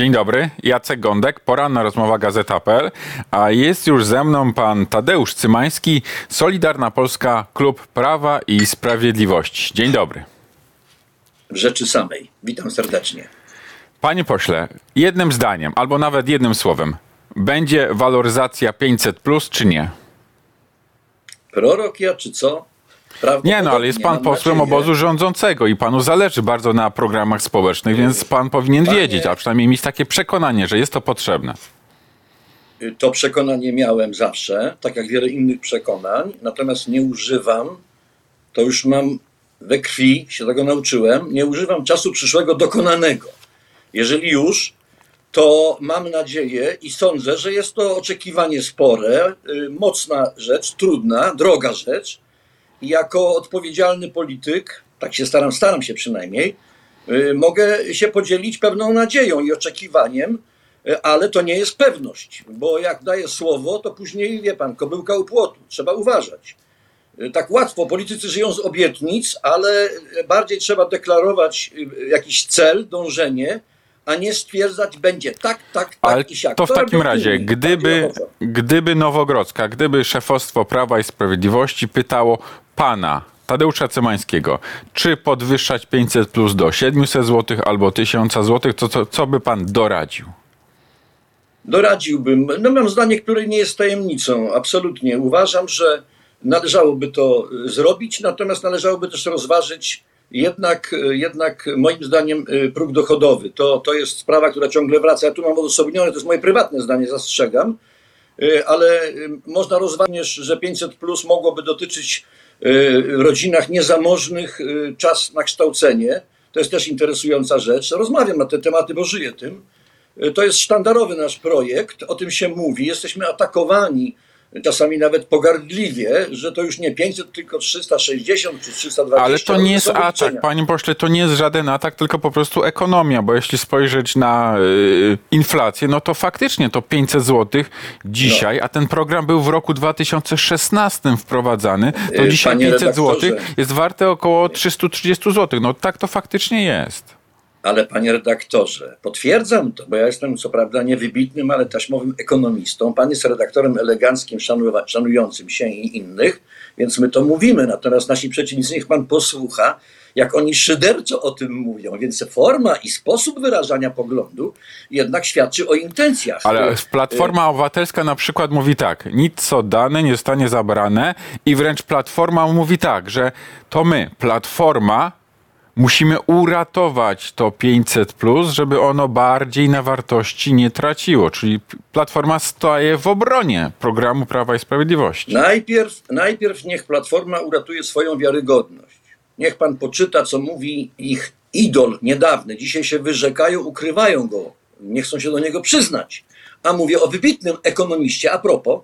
Dzień dobry, Jacek Gądek, poranna rozmowa Gazeta.pl, a jest już ze mną pan Tadeusz Cymański, Solidarna Polska, Klub Prawa i Sprawiedliwości. Dzień dobry. W rzeczy samej. Witam serdecznie. Panie pośle, jednym zdaniem, albo nawet jednym słowem, będzie waloryzacja 500 plus czy nie? Prorok ja, czy co? Nie, no ale jest pan posłem nadzieję. obozu rządzącego i panu zależy bardzo na programach społecznych, więc pan powinien Panie, wiedzieć, a przynajmniej mieć takie przekonanie, że jest to potrzebne. To przekonanie miałem zawsze, tak jak wiele innych przekonań, natomiast nie używam, to już mam we krwi, się tego nauczyłem, nie używam czasu przyszłego dokonanego. Jeżeli już, to mam nadzieję i sądzę, że jest to oczekiwanie spore, y, mocna rzecz, trudna, droga rzecz, jako odpowiedzialny polityk, tak się staram, staram się przynajmniej, y, mogę się podzielić pewną nadzieją i oczekiwaniem, y, ale to nie jest pewność, bo jak daję słowo, to później, wie pan, kobyłka u płotu, trzeba uważać. Y, tak łatwo, politycy żyją z obietnic, ale bardziej trzeba deklarować jakiś cel, dążenie, a nie stwierdzać będzie tak, tak, tak Ale i siak. To w takim razie, inni, gdyby, gdyby Nowogrodzka, gdyby szefostwo Prawa i Sprawiedliwości pytało pana, Tadeusza Cymańskiego, czy podwyższać 500 plus do 700 zł albo 1000 zł, to co, co by pan doradził? Doradziłbym. No mam zdanie, które nie jest tajemnicą. Absolutnie. Uważam, że należałoby to zrobić, natomiast należałoby też rozważyć jednak, jednak moim zdaniem y, próg dochodowy. To, to jest sprawa, która ciągle wraca. Ja tu mam odosobnione, to jest moje prywatne zdanie, zastrzegam, y, ale można rozważyć, że 500 plus mogłoby dotyczyć rodzinach niezamożnych czas na kształcenie. To jest też interesująca rzecz. Rozmawiam na te tematy, bo żyję tym. To jest sztandarowy nasz projekt, o tym się mówi. Jesteśmy atakowani czasami nawet pogardliwie, że to już nie 500, tylko 360 czy 320. Ale to nie jest atak, panie pośle, to nie jest żaden atak, tylko po prostu ekonomia, bo jeśli spojrzeć na y, inflację, no to faktycznie to 500 zł dzisiaj, no. a ten program był w roku 2016 wprowadzany, to y, dzisiaj panie 500 zł jest warte około 330 zł. No tak to faktycznie jest. Ale panie redaktorze, potwierdzam to, bo ja jestem co prawda niewybitnym, ale taśmowym ekonomistą. Pan jest redaktorem eleganckim, szanującym się i innych, więc my to mówimy. Natomiast nasi przeciwnicy, niech pan posłucha, jak oni szyderczo o tym mówią. Więc forma i sposób wyrażania poglądu jednak świadczy o intencjach. Ale Platforma Obywatelska na przykład mówi tak, nic co dane nie zostanie zabrane i wręcz Platforma mówi tak, że to my, Platforma, musimy uratować to 500, żeby ono bardziej na wartości nie traciło. Czyli Platforma staje w obronie programu Prawa i Sprawiedliwości. Najpierw, najpierw niech Platforma uratuje swoją wiarygodność. Niech pan poczyta, co mówi ich idol niedawny. Dzisiaj się wyrzekają, ukrywają go. Nie chcą się do niego przyznać. A mówię o wybitnym ekonomiście. A propos,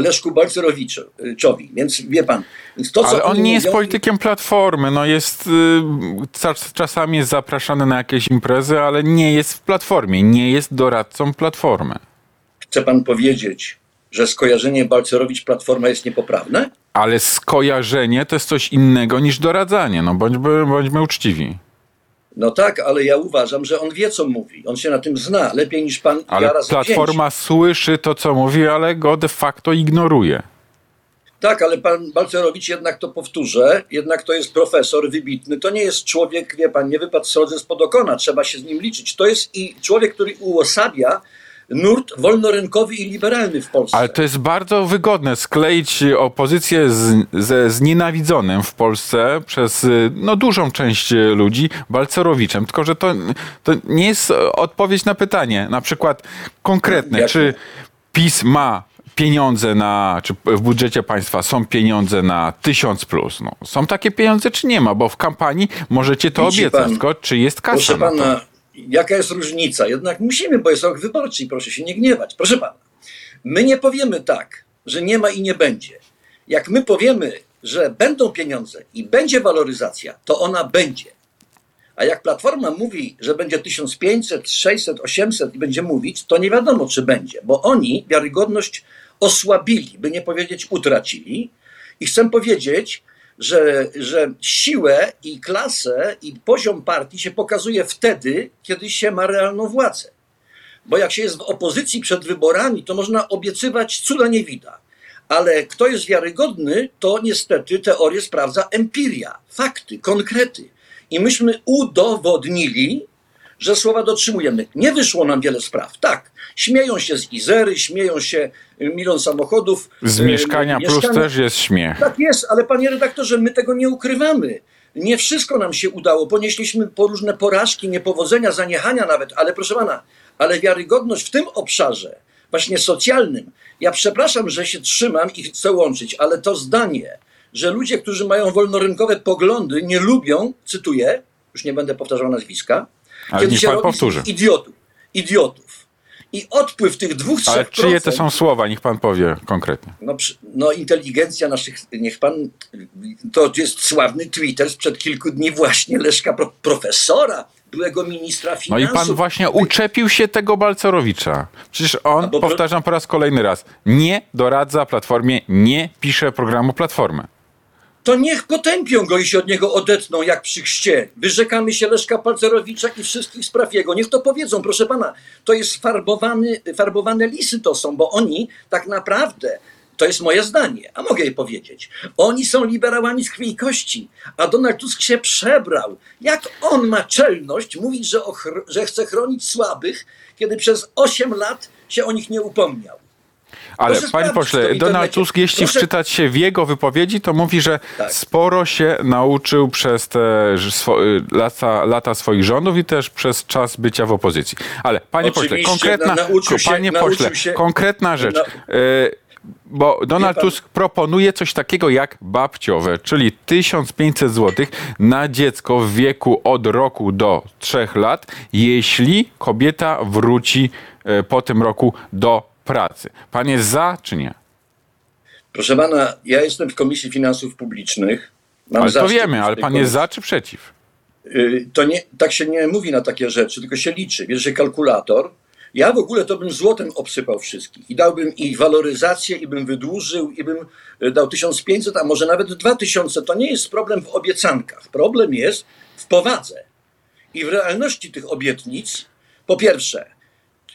Leszku Balcerowiczowi. Więc wie pan. Więc to, Ale on nie jest politykiem Platformy. No jest, y, czasami jest zapraszany na jakieś imprezy, ale nie jest w Platformie. Nie jest doradcą Platformy. Chce pan powiedzieć, że skojarzenie Balcerowicz-Platforma jest niepoprawne? Ale skojarzenie to jest coś innego niż doradzanie. No bądźmy, bądźmy uczciwi. No tak, ale ja uważam, że on wie, co mówi. On się na tym zna lepiej niż pan Ale Platforma słyszy to, co mówi, ale go de facto ignoruje. Tak, ale pan Balcerowicz jednak to powtórzę, jednak to jest profesor wybitny. To nie jest człowiek, wie pan, nie wypadł srodze spod okona, trzeba się z nim liczyć. To jest i człowiek, który uosabia nurt wolnorynkowy i liberalny w Polsce. Ale to jest bardzo wygodne skleić opozycję z, ze znienawidzonym w Polsce przez no, dużą część ludzi Balcerowiczem. Tylko, że to, to nie jest odpowiedź na pytanie, na przykład konkretne, Jak? czy PiS ma pieniądze na, czy w budżecie państwa są pieniądze na tysiąc plus. No, są takie pieniądze, czy nie ma? Bo w kampanii możecie to Widzi obiecać, pan, tylko czy jest kasa Proszę pana, jaka jest różnica? Jednak musimy, bo jest rok wyborczy i proszę się nie gniewać. Proszę pana, my nie powiemy tak, że nie ma i nie będzie. Jak my powiemy, że będą pieniądze i będzie waloryzacja, to ona będzie. A jak Platforma mówi, że będzie 1500, 600, 800 i będzie mówić, to nie wiadomo, czy będzie, bo oni wiarygodność osłabili, by nie powiedzieć utracili. I chcę powiedzieć, że, że siłę i klasę i poziom partii się pokazuje wtedy, kiedy się ma realną władzę. Bo jak się jest w opozycji przed wyborami, to można obiecywać cuda nie widać. Ale kto jest wiarygodny, to niestety teorię sprawdza empiria, fakty, konkrety. I myśmy udowodnili, że słowa dotrzymujemy. Nie wyszło nam wiele spraw. Tak, śmieją się z Izery, śmieją się y, milion samochodów. Z y, mieszkania plus mieszkania. też jest śmiech. Tak jest, ale panie redaktorze, my tego nie ukrywamy. Nie wszystko nam się udało. Ponieśliśmy po różne porażki, niepowodzenia, zaniechania nawet, ale proszę pana, ale wiarygodność w tym obszarze, właśnie socjalnym, ja przepraszam, że się trzymam i chcę łączyć, ale to zdanie, że ludzie, którzy mają wolnorynkowe poglądy, nie lubią, cytuję, już nie będę powtarzał nazwiska, Ale niech pan robi powtórzy. idiotów. Idiotów. I odpływ tych dwóch, trzech Ale czyje to są słowa? Niech pan powie konkretnie. no, no, inteligencja naszych, niech pan, to jest sławny Twitter sprzed kilku dni właśnie Leszka, pro, profesora, byłego ministra No i finansów. pan właśnie uczepił się tego Balcerowicza. Przecież on, powtarzam po raz kolejny raz, nie doradza Platformie, nie pisze programu Platformy. To niech potępią go i się od niego odetną jak przy chrzcie. Wyrzekamy się Leszka Palcerowicza i wszystkich spraw jego. Niech to powiedzą, proszę pana. To jest farbowany, farbowane lisy to są, bo oni tak naprawdę, to jest moje zdanie, a mogę je powiedzieć, oni są liberałami z krwi i kości, a Donald Tusk się przebrał. Jak on ma czelność mówić, że, że chce chronić słabych, kiedy przez 8 lat się o nich nie upomniał? Ale Proszę panie pośle, Donald. Tusk, jeśli Proszę- wczytać się w jego wypowiedzi, to mówi, że Tak. sporo się nauczył przez te swo- y, lata, lata swoich rządów i też przez czas bycia w opozycji. Ale panie pośle, Oczywiście, konkretna, na- się- panie pośle, się- konkretna rzecz. na- Y, bo Donald Tusk proponuje coś takiego jak babciowe, czyli 1500 zł na dziecko w wieku od roku do 3 lat, jeśli kobieta wróci y, po tym roku do pracy. Pan jest za czy nie? Proszę pana, ja jestem w Komisji Finansów Publicznych. Mam Ale to wiemy, ale pan jest komisji. za czy przeciw? Y, To nie, tak się nie mówi na takie rzeczy, tylko się liczy. Bierze kalkulator. Ja w ogóle to bym złotem obsypał wszystkich i dałbym i waloryzację, i bym wydłużył, i bym y, dał 1500, a może nawet 2000. To nie jest problem w obiecankach. Problem jest w powadze i w realności tych obietnic. Po pierwsze,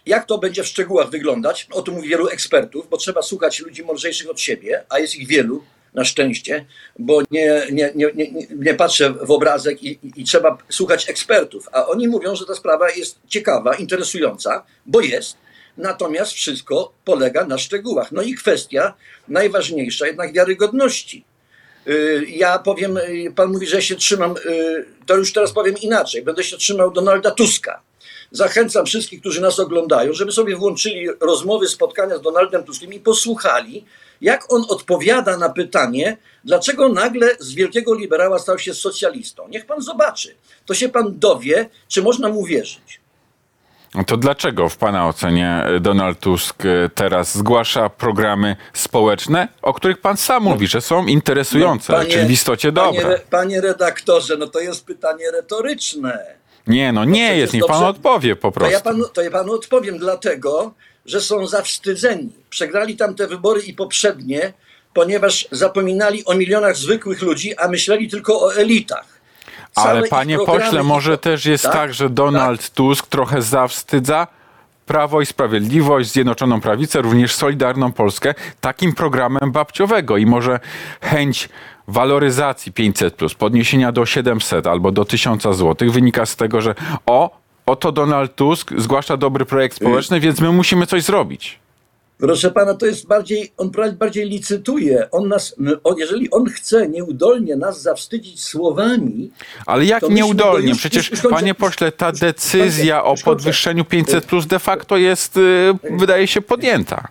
jak to będzie w szczegółach wyglądać? O tym mówi wielu ekspertów, bo trzeba słuchać ludzi mądrzejszych od siebie, a jest ich wielu, na szczęście, bo nie, nie, nie, nie, nie- patrzę w obrazek i, i, i trzeba słuchać ekspertów. A oni mówią, że ta sprawa jest ciekawa, interesująca, bo jest. Natomiast wszystko polega na szczegółach. No i kwestia najważniejsza jednak wiarygodności. Y, Ja powiem, y, pan mówi, że się trzymam, y, to już teraz powiem inaczej. Będę się trzymał Donalda Tuska. Zachęcam wszystkich, którzy nas oglądają, żeby sobie włączyli rozmowy, spotkania z Donaldem Tuskiem i posłuchali, jak on odpowiada na pytanie, dlaczego nagle z wielkiego liberała stał się socjalistą. Niech pan zobaczy. To się pan dowie, czy można mu wierzyć. To dlaczego w Pana ocenie Donald Tusk teraz zgłasza programy społeczne, o których Pan sam mówi, że są interesujące, No, Panie- czyli w istocie Panie, dobre? re- panie redaktorze, no to jest pytanie retoryczne. Nie, no nie przecież jest, niech Pan odpowie po To ja, prostu. panu, to ja panu odpowiem, dlatego, że są zawstydzeni. Przegrali tam te wybory i poprzednie, ponieważ zapominali o milionach zwykłych ludzi, a myśleli tylko o elitach. Całe Ale Panie pośle, może też jest tak, Tak, że Donald Tusk trochę zawstydza Prawo i Sprawiedliwość, Zjednoczoną Prawicę, również Solidarną Polskę takim programem babciowego i może chęć waloryzacji 500+, plus, podniesienia do 700 albo do 1000 zł wynika z tego, że o, oto Donald Tusk zgłasza dobry projekt społeczny, więc my musimy coś zrobić. Proszę pana, to jest bardziej, on bardziej licytuje. On nas, on, jeżeli on chce nieudolnie nas zawstydzić słowami, Ale jak nieudolnie? już- Przecież, już panie pośle, ta decyzja już o podwyższeniu 500 plus de facto jest, y, wydaje się, podjęta.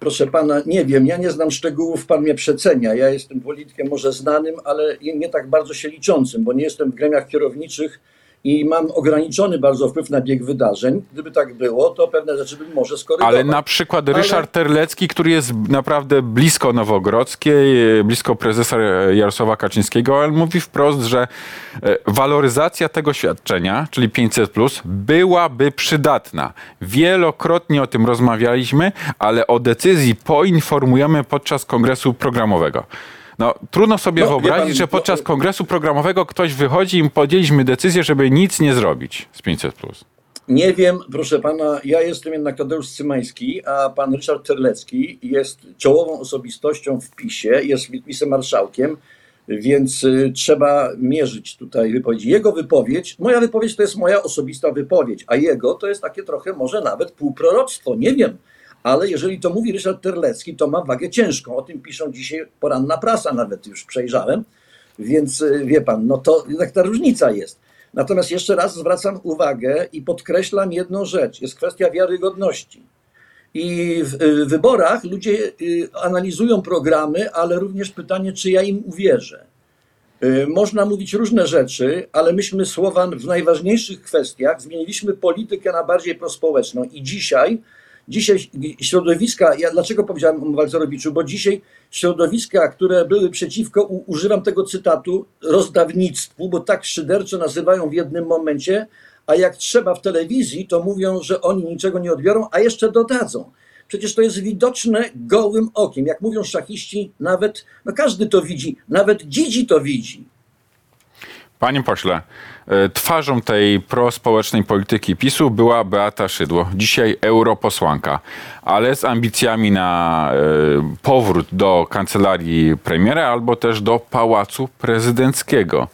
Proszę pana, nie wiem, ja nie znam szczegółów, pan mnie przecenia. Ja jestem politykiem może znanym, ale nie tak bardzo się liczącym, bo nie jestem w gremiach kierowniczych i mam ograniczony bardzo wpływ na bieg wydarzeń. Gdyby tak było, to pewne rzeczy bym może skorygował. Ale na przykład Ale- Ryszard Terlecki, który jest naprawdę blisko Nowogrodzkiej, blisko prezesa Jarosława Kaczyńskiego, on mówi wprost, że e, waloryzacja tego świadczenia, czyli 500, plus, byłaby przydatna. Wielokrotnie o tym rozmawialiśmy, ale o decyzji poinformujemy podczas kongresu programowego. No, trudno sobie No, wyobrazić, pan, że podczas kongresu programowego ktoś wychodzi i podjęliśmy decyzję, żeby nic nie zrobić z 500. Plus. Nie wiem, proszę pana, ja jestem jednak Tadeusz Cymański, a pan Ryszard Terlecki jest czołową osobistością w PiSie, jest wicemarszałkiem, więc y, trzeba mierzyć tutaj wypowiedzi. Jego wypowiedź, moja wypowiedź to jest moja osobista wypowiedź, a jego to jest takie trochę może nawet półproroctwo, nie wiem. Ale jeżeli to mówi Ryszard Terlecki, to ma wagę ciężką. O tym piszą dzisiaj poranna prasa, nawet już przejrzałem. Więc y, wie pan, no to jednak ta różnica jest. Natomiast jeszcze raz zwracam uwagę i podkreślam jedną rzecz. Jest kwestia wiarygodności. I w y, wyborach ludzie y, analizują programy, ale również pytanie, czy ja im uwierzę. Można mówić różne rzeczy, ale myśmy słowa w najważniejszych kwestiach zmieniliśmy politykę na bardziej prospołeczną i dzisiaj, dzisiaj środowiska, ja dlaczego powiedziałem o Walcerowiczu, bo dzisiaj środowiska, które były przeciwko, używam tego cytatu, rozdawnictwu, bo tak szyderczo nazywają w jednym momencie, a jak trzeba w telewizji, to mówią, że oni niczego nie odbiorą, a jeszcze dodadzą. Przecież to jest widoczne gołym okiem. Jak mówią szachiści, nawet, no każdy to widzi, nawet dzidzi to widzi. Panie pośle, twarzą tej prospołecznej polityki PiSu była Beata Szydło, dzisiaj europosłanka, ale z ambicjami na e, powrót do kancelarii premiera albo też do pałacu prezydenckiego.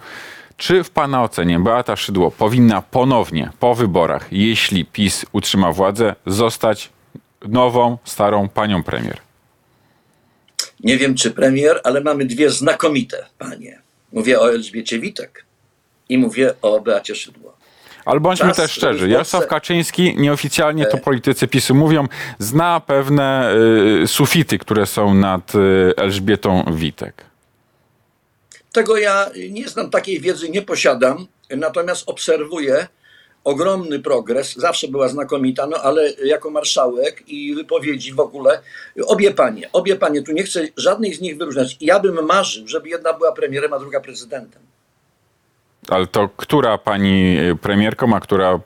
Czy w Pana ocenie Beata Szydło powinna ponownie po wyborach, jeśli PiS utrzyma władzę, zostać nową, starą panią premier? Nie wiem, czy premier, ale mamy dwie znakomite panie. Mówię o Elżbiecie Witek i mówię o Beacie Szydło. Ale bądźmy też szczerzy. Jarosław Kaczyński, nieoficjalnie to politycy PiSu mówią, zna pewne y, sufity, które są nad y, Elżbietą Witek. Tego ja nie znam, takiej wiedzy nie posiadam, natomiast obserwuję ogromny progres. Zawsze była znakomita, no ale jako marszałek i wypowiedzi w ogóle, obie panie, obie panie, tu nie chcę żadnej z nich wyróżniać. Ja bym marzył, żeby jedna była premierem, a druga prezydentem. Ale to która pani y, premierką, a która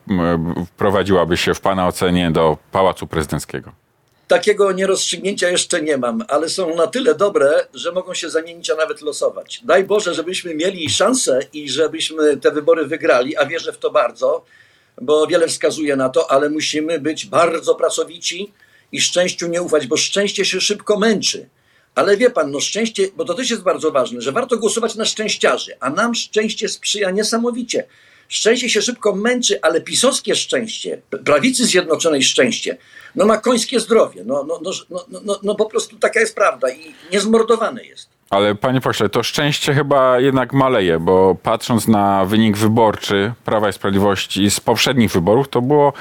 wprowadziłaby się w Pana ocenie do Pałacu Prezydenckiego? Takiego nierozstrzygnięcia jeszcze nie mam, ale są na tyle dobre, że mogą się zamienić, a nawet losować. Daj Boże, żebyśmy mieli szansę i żebyśmy te wybory wygrali, a wierzę w to bardzo, bo wiele wskazuje na to, ale musimy być bardzo pracowici i szczęściu nie ufać, bo szczęście się szybko męczy. Ale wie pan, no szczęście, bo to też jest bardzo ważne, że warto głosować na szczęściarzy, a nam szczęście sprzyja niesamowicie. Szczęście się szybko męczy, ale pisowskie szczęście, prawicy zjednoczonej szczęście, no ma końskie zdrowie. No, no, no, no, no, no, no po prostu taka jest prawda i niezmordowane jest. Ale panie pośle, to szczęście chyba jednak maleje, bo patrząc na wynik wyborczy Prawa i Sprawiedliwości z poprzednich wyborów, to było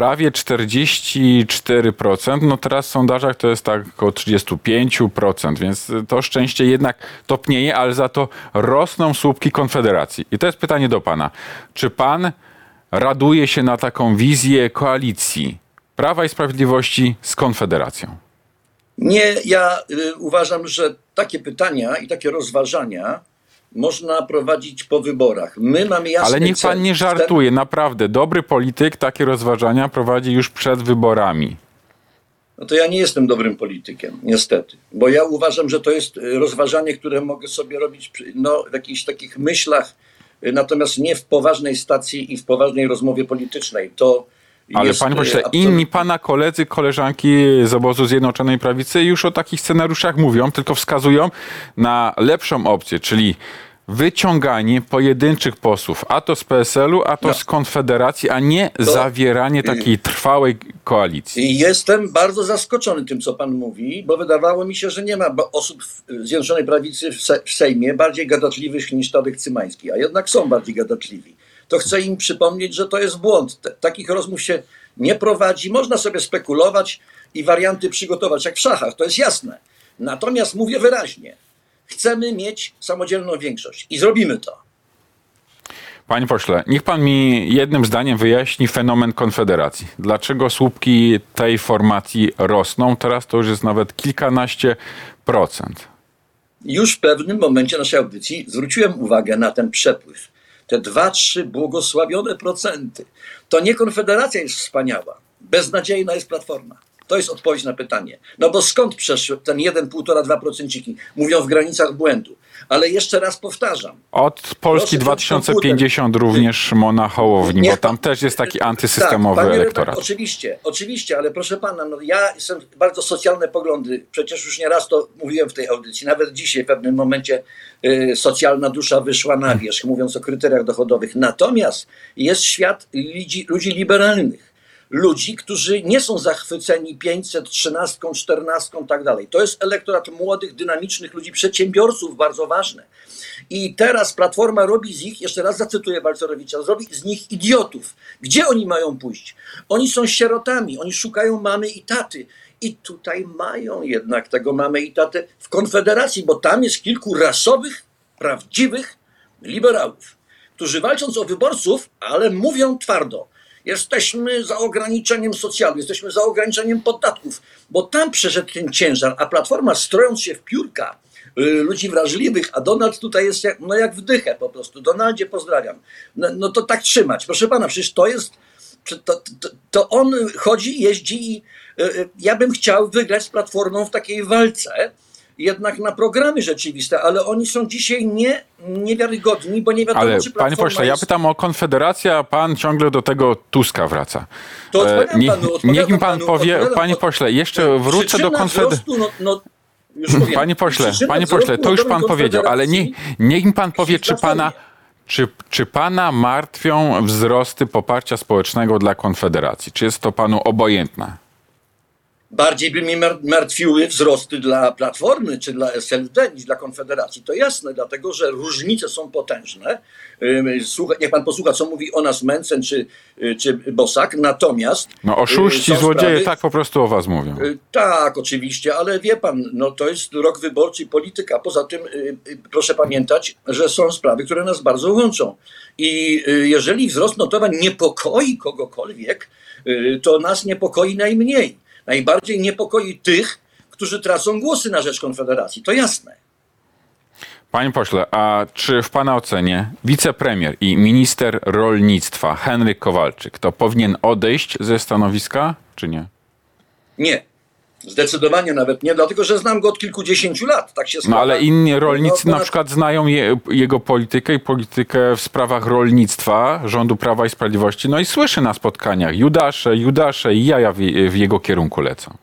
prawie 44%. No teraz w sondażach to jest tak około 35%, więc to szczęście jednak topnieje, ale za to rosną słupki Konfederacji. I to jest pytanie do pana. Czy pan raduje się na taką wizję koalicji Prawa i Sprawiedliwości z Konfederacją? Nie, ja y, uważam, że takie pytania i takie rozważania można prowadzić po wyborach. My mamy jasny Ale niech cel. pan nie żartuje, naprawdę. Dobry polityk takie rozważania prowadzi już przed wyborami. No to ja nie jestem dobrym politykiem, niestety. Bo ja uważam, że to jest y, rozważanie, które mogę sobie robić przy- no, w jakichś takich myślach, y, natomiast nie w poważnej stacji i w poważnej rozmowie politycznej. To Ale jest, panie pośle, absolutnie- inni pana koledzy, koleżanki z obozu Zjednoczonej Prawicy już o takich scenariuszach mówią, tylko wskazują na lepszą opcję, czyli wyciąganie pojedynczych posłów, a to z PSL-u, a to No. z Konfederacji, a nie zawieranie takiej trwałej koalicji. Jestem bardzo zaskoczony tym, co pan mówi, bo wydawało mi się, że nie ma osób w Zjednoczonej Prawicy w, Se- w Sejmie bardziej gadatliwych niż Tadek Cymański, a jednak są bardziej gadatliwi. To chcę im przypomnieć, że to jest błąd. Takich rozmów się nie prowadzi. Można sobie spekulować i warianty przygotować, jak w szachach, to jest jasne. Natomiast mówię wyraźnie, chcemy mieć samodzielną większość i zrobimy to. Panie pośle, niech pan mi jednym zdaniem wyjaśni fenomen Konfederacji. Dlaczego słupki tej formacji rosną? Teraz to już jest nawet kilkanaście procent. już w pewnym momencie naszej audycji zwróciłem uwagę na ten przepływ. Te dwa, trzy błogosławione procenty. To nie Konfederacja jest wspaniała. Beznadziejna jest Platforma. To jest odpowiedź na pytanie. No bo skąd przeszły ten 1, 1,5, 2 procenciki? Mówią w granicach błędu. Ale jeszcze raz powtarzam, Od Polski Proszę wziąć 2050 również Szymona Hołowni, bo tam też jest taki antysystemowy tak, elektorat. Oczywiście, oczywiście, ale proszę pana, no ja jestem bardzo socjalne poglądy. Przecież już nie raz to mówiłem w tej audycji. Nawet dzisiaj w pewnym momencie y, socjalna dusza wyszła na wierzch, mówiąc o kryteriach dochodowych. Natomiast jest świat ludzi, ludzi liberalnych. Ludzi, którzy nie są zachwyceni 500, 13, 14 i tak dalej. To jest elektorat młodych, dynamicznych ludzi, przedsiębiorców, bardzo ważne. I teraz Platforma robi z nich, jeszcze raz zacytuję Balcerowicza, zrobi z nich idiotów. Gdzie oni mają pójść? Oni są sierotami, oni szukają mamy i taty. I tutaj mają jednak tego mamy i tatę w Konfederacji, bo tam jest kilku rasowych, prawdziwych liberałów, którzy walcząc o wyborców, ale mówią twardo. Jesteśmy za ograniczeniem socjalnym, jesteśmy za ograniczeniem podatków, bo tam przeszedł ten ciężar, a Platforma strojąc się w piórka y, ludzi wrażliwych, a Donald tutaj jest jak, no jak wdychę po prostu. Donaldzie pozdrawiam. No, no to tak trzymać. Proszę pana, przecież to jest, to, to, to on chodzi, jeździ i y, y, ja bym chciał wygrać z Platformą w takiej walce, jednak na programy rzeczywiste, ale oni są dzisiaj nie, niewiarygodni, bo nie wiadomo, Ale czy panie pośle, ja jest... pytam o Konfederację, a pan ciągle do tego Tuska wraca. To E, nie- panu, niech mi pan panu, powie, panie po- pośle, jeszcze wrócę do Konfederacji. No, no, Panie pośle, panie pośle, to już pan powiedział, ale nie, niech mi pan powie, czy pana, czy, czy pana martwią wzrosty poparcia społecznego dla Konfederacji? Czy jest to panu obojętne? Bardziej by mnie mar- martwiły wzrosty dla Platformy czy dla SLD niż dla Konfederacji. To jasne, dlatego że różnice są potężne. Słucha, niech pan posłucha, co mówi o nas Mencen czy, y, czy Bosak. Natomiast. No y, oszuści, złodzieje, sprawy- tak po prostu o was mówią. Y, Tak, oczywiście, ale wie pan, no to jest rok wyborczy i polityka. Poza tym proszę pamiętać, że są sprawy, które nas bardzo łączą. I jeżeli wzrost notowań niepokoi kogokolwiek, to nas niepokoi najmniej. Najbardziej niepokoi tych, którzy tracą głosy na rzecz Konfederacji. To jasne. Panie pośle, a czy w pana ocenie wicepremier i minister rolnictwa Henryk Kowalczyk to powinien odejść ze stanowiska, czy nie? Nie. Zdecydowanie nawet nie, dlatego że znam go od kilkudziesięciu lat. Tak się No składa. ale inni rolnicy No, na ponad- przykład znają je, jego politykę i politykę w sprawach rolnictwa rządu Prawa i Sprawiedliwości. No i słyszy na spotkaniach Judasze, Judasze i jaja w, w jego kierunku lecą.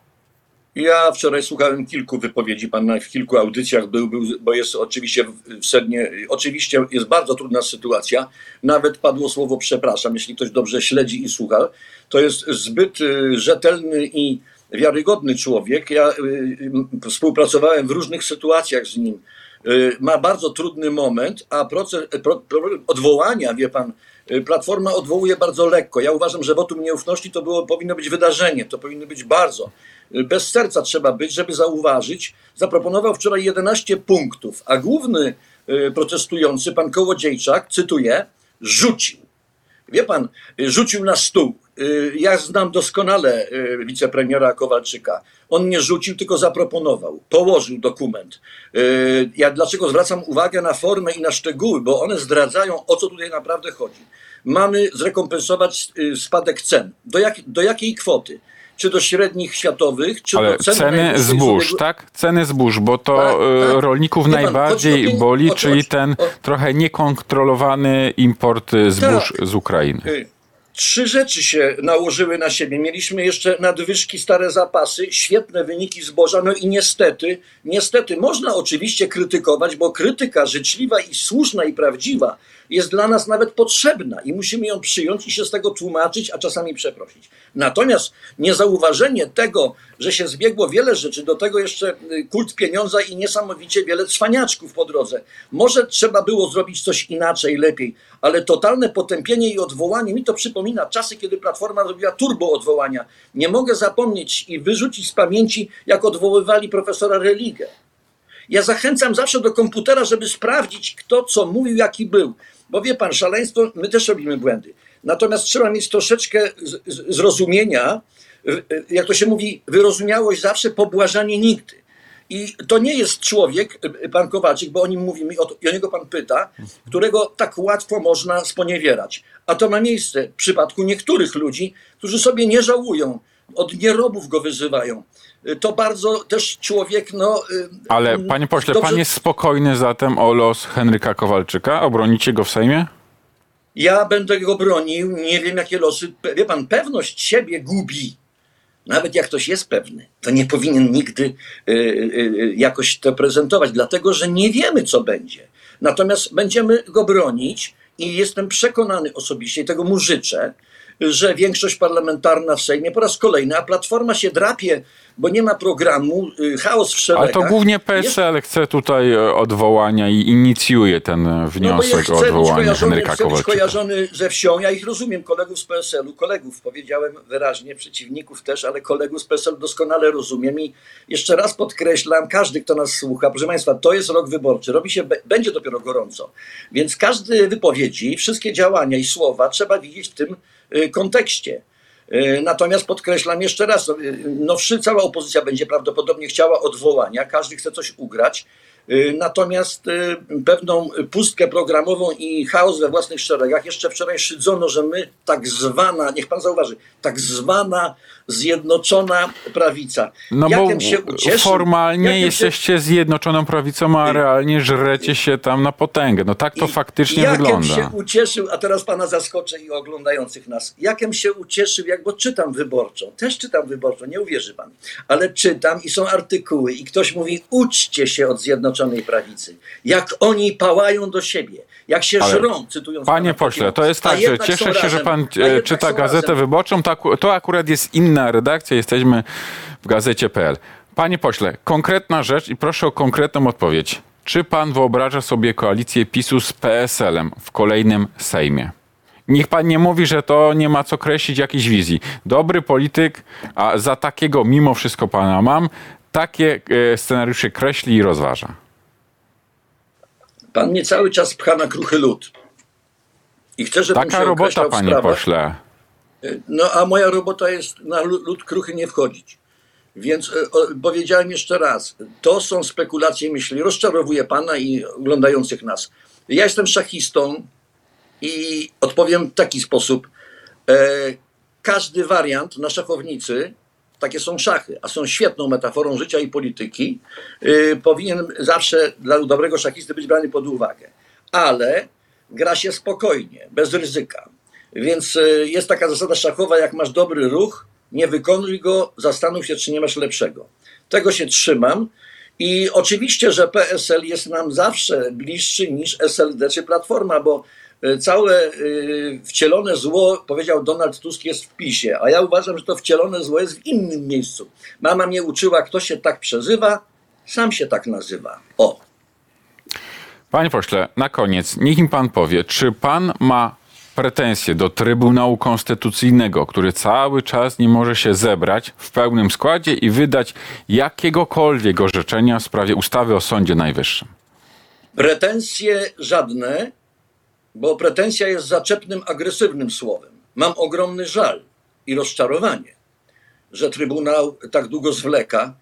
Ja wczoraj słuchałem kilku wypowiedzi, pan w kilku audycjach był, był bo jest oczywiście w, w sednie, oczywiście jest bardzo trudna sytuacja. Nawet padło słowo przepraszam, jeśli ktoś dobrze śledzi i słucha. To jest zbyt y, rzetelny i wiarygodny człowiek. Ja y, y, współpracowałem w różnych sytuacjach z nim. Y, ma bardzo trudny moment, a proces, odwołania, wie pan, Platforma odwołuje bardzo lekko. Ja uważam, że wotum nieufności to było, powinno być wydarzenie, to powinno być bardzo. Bez serca trzeba być, żeby zauważyć. Zaproponował wczoraj 11 punktów, a główny protestujący, pan Kołodziejczak, cytuję, rzucił. Wie pan, rzucił na stół. Y, Ja znam doskonale y, wicepremiera Kowalczyka. On nie rzucił, tylko zaproponował, położył dokument. Y, Ja dlaczego zwracam uwagę na formę i na szczegóły, bo one zdradzają, o co tutaj naprawdę chodzi. Mamy zrekompensować spadek cen. Do, jak, do jakiej kwoty? Czy do średnich światowych, czy Ale do cen ceny zbóż, ubiegłego- tak? Ceny zbóż, bo to Tak, e, tak. rolników pan, najbardziej boli, czyli ten trochę niekontrolowany import e, zbóż Tak. z Ukrainy. Trzy rzeczy się nałożyły na siebie. Mieliśmy jeszcze nadwyżki, stare zapasy, świetne wyniki zboża, no i niestety, niestety można oczywiście krytykować, bo krytyka życzliwa i słuszna i prawdziwa jest dla nas nawet potrzebna i musimy ją przyjąć i się z tego tłumaczyć, a czasami przeprosić. Natomiast niezauważenie tego, że się zbiegło wiele rzeczy, do tego jeszcze y, kult pieniądza i niesamowicie wiele cwaniaczków po drodze. Może trzeba było zrobić coś inaczej, lepiej, ale totalne potępienie i odwołanie mi to przypomina czasy, kiedy Platforma robiła turbo odwołania. Nie mogę zapomnieć i wyrzucić z pamięci, jak odwoływali profesora Religę. Ja zachęcam zawsze do komputera, żeby sprawdzić, kto co mówił, jaki był. Bo wie pan, szaleństwo, my też robimy błędy. Natomiast trzeba mieć troszeczkę zrozumienia, jak to się mówi, wyrozumiałość zawsze, pobłażanie nigdy. I to nie jest człowiek, y, pan Kowalczyk, bo o nim mówimy o, to, i o niego pan pyta, którego tak łatwo można sponiewierać. A to ma miejsce w przypadku niektórych ludzi, którzy sobie nie żałują od nierobów go wyzywają. Y, To bardzo też człowiek, no. y, Ale panie pośle, dobrze- pan jest spokojny zatem o los Henryka Kowalczyka? Obronicie go w Sejmie? Ja będę go bronił, nie wiem jakie losy. Wie pan, pewność siebie gubi. Nawet jak ktoś jest pewny, to nie powinien nigdy y, y, y, jakoś to prezentować, dlatego że nie wiemy, co będzie. Natomiast będziemy go bronić i jestem przekonany osobiście, i tego mu życzę, że większość parlamentarna w Sejmie po raz kolejny, a Platforma się drapie, bo nie ma programu, y, chaos w Ale szeregach. to głównie Jest- PSL chce tutaj e, odwołania i inicjuje ten No wniosek chcę o odwołanie Henryka chcę być kojarzony ze wsią. Ja ich rozumiem, kolegów z PSL-u, kolegów powiedziałem wyraźnie, przeciwników też, ale kolegów z PSL doskonale rozumiem i jeszcze raz podkreślam, każdy, kto nas słucha, proszę Państwa, to jest rok wyborczy, robi się, będzie dopiero gorąco, więc każde wypowiedzi, wszystkie działania i słowa trzeba widzieć w tym kontekście. Y, Natomiast podkreślam jeszcze raz, no, y, no cała opozycja będzie prawdopodobnie chciała odwołania, każdy chce coś ugrać. Y, Natomiast y, pewną pustkę programową i chaos we własnych szeregach jeszcze wczoraj szydzono, że my tak zwana, niech pan zauważy, tak zwana zjednoczona prawica. No Jakem bo się formalnie jakem się- jesteście zjednoczoną prawicą, a realnie żrecie się tam na potęgę. No tak to I faktycznie jakem wygląda. się ucieszył, a teraz pana zaskoczę i oglądających nas, jakem się ucieszył, jak bo czytam wyborczą, też czytam wyborczą, nie uwierzy pan, ale czytam i są artykuły i ktoś mówi, uczcie się od Zjednoczonej Prawicy, jak oni pałają do siebie, jak się Ale żrą, cytując Panie pośle, to jest tak, że cieszę się, że razem, pan a e, czyta Gazetę razem. Wyborczą. To, to akurat jest inna redakcja, jesteśmy w gazecie.pl. Panie pośle, konkretna rzecz i proszę o konkretną odpowiedź. Czy pan wyobraża sobie koalicję PiSu z PSL-em w kolejnym Sejmie? Niech pan nie mówi, że to nie ma co kreślić jakiejś wizji. Dobry polityk, a za takiego mimo wszystko pana mam, takie e, scenariusze kreśli i rozważa. Pan mnie cały czas pcha na kruchy lód. I chcę, żebym Taka robota, panie sprawach. pośle. No a moja robota jest na lu- lód kruchy nie wchodzić. Więc e, powiedziałem jeszcze raz, to są spekulacje myśli. Rozczarowuje pana i oglądających nas. Ja jestem szachistą i odpowiem w taki sposób. E, każdy wariant na szachownicy, takie są szachy, a są świetną metaforą życia i polityki, e, powinien zawsze dla dobrego szachisty być brany pod uwagę. Ale gra się spokojnie, bez ryzyka. Więc e, jest taka zasada szachowa, jak masz dobry ruch, nie wykonuj go, zastanów się, czy nie masz lepszego. Tego się trzymam. I oczywiście, że PSL jest nam zawsze bliższy niż SLD czy Platforma, bo e, całe e, wcielone zło, powiedział Donald Tusk, jest w PiSie, a ja uważam, że to wcielone zło jest w innym miejscu. Mama mnie uczyła, kto się tak przezywa, sam się tak nazywa. O. Panie pośle, na koniec, niech mi pan powie, czy pan ma pretensje do Trybunału Konstytucyjnego, który cały czas nie może się zebrać w pełnym składzie i wydać jakiegokolwiek orzeczenia w sprawie ustawy o Sądzie Najwyższym? Pretensje żadne, bo pretensja jest zaczepnym, agresywnym słowem. Mam ogromny żal i rozczarowanie, że Trybunał tak długo zwleka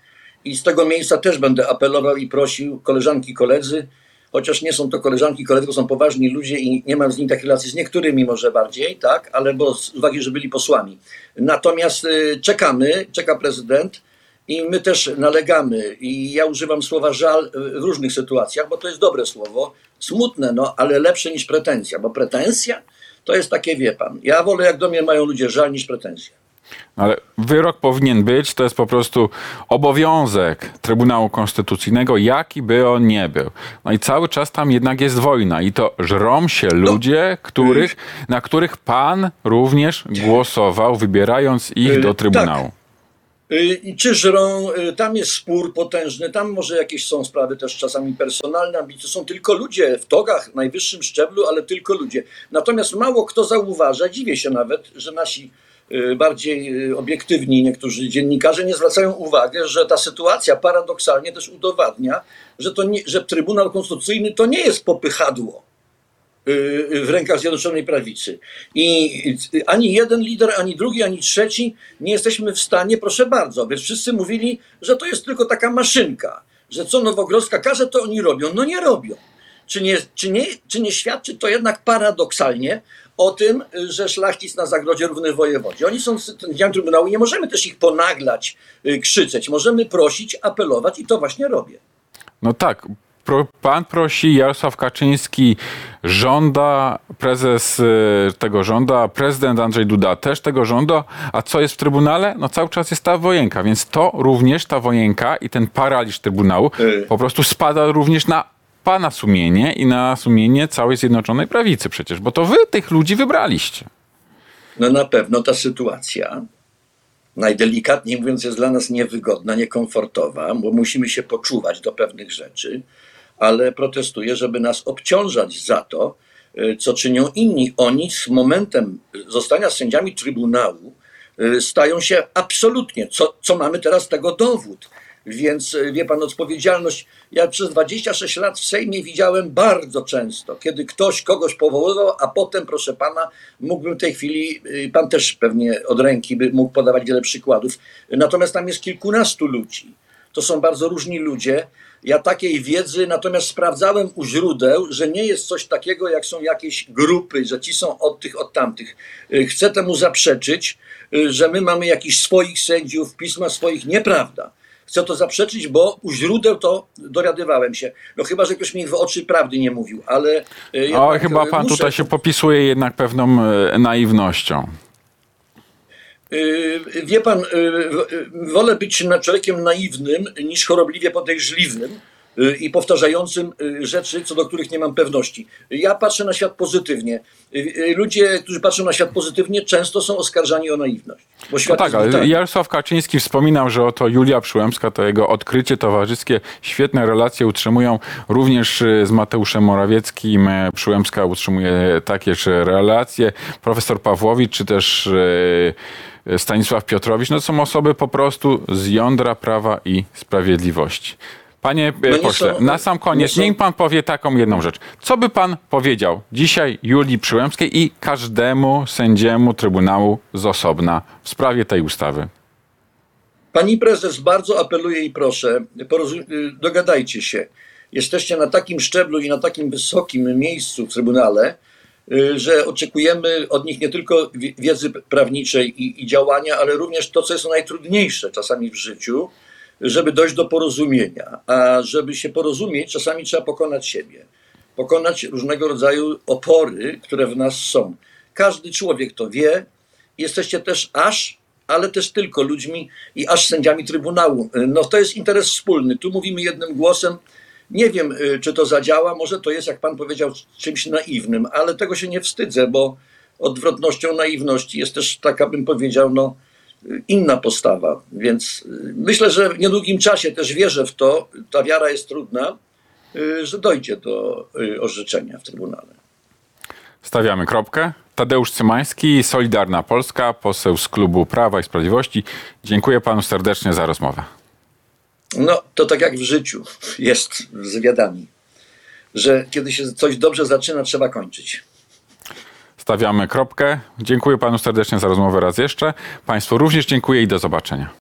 i z tego miejsca też będę apelował i prosił koleżanki, koledzy, chociaż nie są to koleżanki, koledzy, to są poważni ludzie i nie mam z nimi takich relacji, z niektórymi może bardziej, tak, ale bo z uwagi, że byli posłami. Natomiast y, czekamy, czeka prezydent, i my też nalegamy, i ja używam słowa żal w różnych sytuacjach, bo to jest dobre słowo, smutne, no, ale lepsze niż pretensja, bo pretensja to jest takie, wie pan, ja wolę jak do mnie mają ludzie żal niż pretensja. Ale wyrok powinien być, to jest po prostu obowiązek Trybunału Konstytucyjnego, jaki by on nie był. No i cały czas tam jednak jest wojna i to żrą się ludzie, których, na których pan również głosował, wybierając ich Yy, do tak. Trybunału. Y, I czy żrą, y, tam jest spór potężny, tam może jakieś są sprawy też czasami personalne, ambicje. Są tylko ludzie w togach, najwyższym szczeblu, ale tylko ludzie. Natomiast mało kto zauważa, dziwię się nawet, że nasi y, bardziej y, obiektywni niektórzy dziennikarze nie zwracają uwagi, że ta sytuacja paradoksalnie też udowadnia, że, to nie, że Trybunał Konstytucyjny to nie jest popychadło y, w rękach Zjednoczonej Prawicy. I y, ani jeden lider, ani drugi, ani trzeci nie jesteśmy w stanie, proszę bardzo, więc wszyscy mówili, że to jest tylko taka maszynka, że co Nowogrodzka każe, to oni robią. No nie robią. Czy nie, czy, nie, czy nie świadczy to jednak paradoksalnie o tym, że szlachcic na zagrodzie równy wojewodzie. Oni są sędziami Trybunału i nie możemy też ich ponaglać, y, krzyczeć. Możemy prosić, apelować i to właśnie robię. No tak. Pan prosi, Jarosław Kaczyński żąda, prezes y, tego żąda, prezydent Andrzej Duda też tego żąda, a co jest w Trybunale? No cały czas jest ta wojenka, więc to również ta wojenka i ten paraliż Trybunału Y. po prostu spada również na pana sumienie i na sumienie całej Zjednoczonej Prawicy przecież, bo to wy tych ludzi wybraliście. No na pewno ta sytuacja, najdelikatniej mówiąc, jest dla nas niewygodna, niekomfortowa, bo musimy się poczuwać do pewnych rzeczy, ale protestuję, żeby nas obciążać za to, y, co czynią inni. Oni z momentem zostania sędziami Trybunału y, stają się absolutnie, co, co mamy teraz tego dowód. Więc y, wie pan, odpowiedzialność. Ja przez 26 lat w Sejmie widziałem bardzo często, kiedy ktoś kogoś powoływał, a potem, proszę pana, mógłbym w tej chwili, y, pan też pewnie od ręki by mógł podawać wiele przykładów. Natomiast tam jest kilkunastu ludzi. To są bardzo różni ludzie. Ja takiej wiedzy natomiast sprawdzałem u źródeł, że nie jest coś takiego, jak są jakieś grupy, że ci są od tych, od tamtych. Y, Chcę temu zaprzeczyć, y, że my mamy jakichś swoich sędziów, pisma swoich. Nieprawda. Chcę to zaprzeczyć, bo u źródeł to dowiadywałem się. No chyba, że ktoś mi w oczy prawdy nie mówił, ale... y, O, chyba pan muszę- tutaj się popisuje jednak pewną e, naiwnością. Y, Wie pan, wolę być człowiekiem naiwnym niż chorobliwie podejrzliwym i powtarzającym y, rzeczy, co do których nie mam pewności. Ja patrzę na świat pozytywnie. Y, y, Ludzie, którzy patrzą na świat pozytywnie, często są oskarżani o naiwność. Bo No świat tak, jest ale brutalny. Jarosław Kaczyński wspominał, że oto Julia Przyłębska to jego odkrycie towarzyskie. Świetne relacje utrzymują również y, z Mateuszem Morawieckim. Przyłębska utrzymuje takież relacje. Profesor Pawłowicz czy też y, Stanisław Piotrowicz, no to są osoby po prostu z jądra prawa i sprawiedliwości. Panie e, No pośle, są- na sam koniec, niech pan powie taką jedną rzecz. Co by pan powiedział dzisiaj Julii Przyłębskiej i każdemu sędziemu Trybunału z osobna w sprawie tej ustawy? Pani prezes, bardzo apeluję i proszę, y, dogadajcie się. Jesteście na takim szczeblu i na takim wysokim miejscu w Trybunale, y, że oczekujemy od nich nie tylko wi- wiedzy prawniczej i, i działania, ale również to, co jest najtrudniejsze czasami w życiu, żeby dojść do porozumienia. A żeby się porozumieć, czasami trzeba pokonać siebie. Pokonać różnego rodzaju opory, które w nas są. Każdy człowiek to wie. Jesteście też aż, ale też tylko ludźmi i aż sędziami Trybunału. No to jest interes wspólny. Tu mówimy jednym głosem. Nie wiem, y, czy to zadziała. Może to jest, jak pan powiedział, czymś naiwnym, ale tego się nie wstydzę, bo odwrotnością naiwności jest też taka, bym powiedział, no, inna postawa. Więc y, myślę, że w niedługim czasie też wierzę w to, ta wiara jest trudna, y, że dojdzie do y, orzeczenia w Trybunale. Stawiamy kropkę. Tadeusz Cymański, Solidarna Polska, poseł z klubu Prawa i Sprawiedliwości. Dziękuję panu serdecznie za rozmowę. No, to tak jak w życiu jest z wywiadami, że kiedy się coś dobrze zaczyna, trzeba kończyć. Stawiamy kropkę. Dziękuję panu serdecznie za rozmowę raz jeszcze. Państwu również dziękuję i do zobaczenia.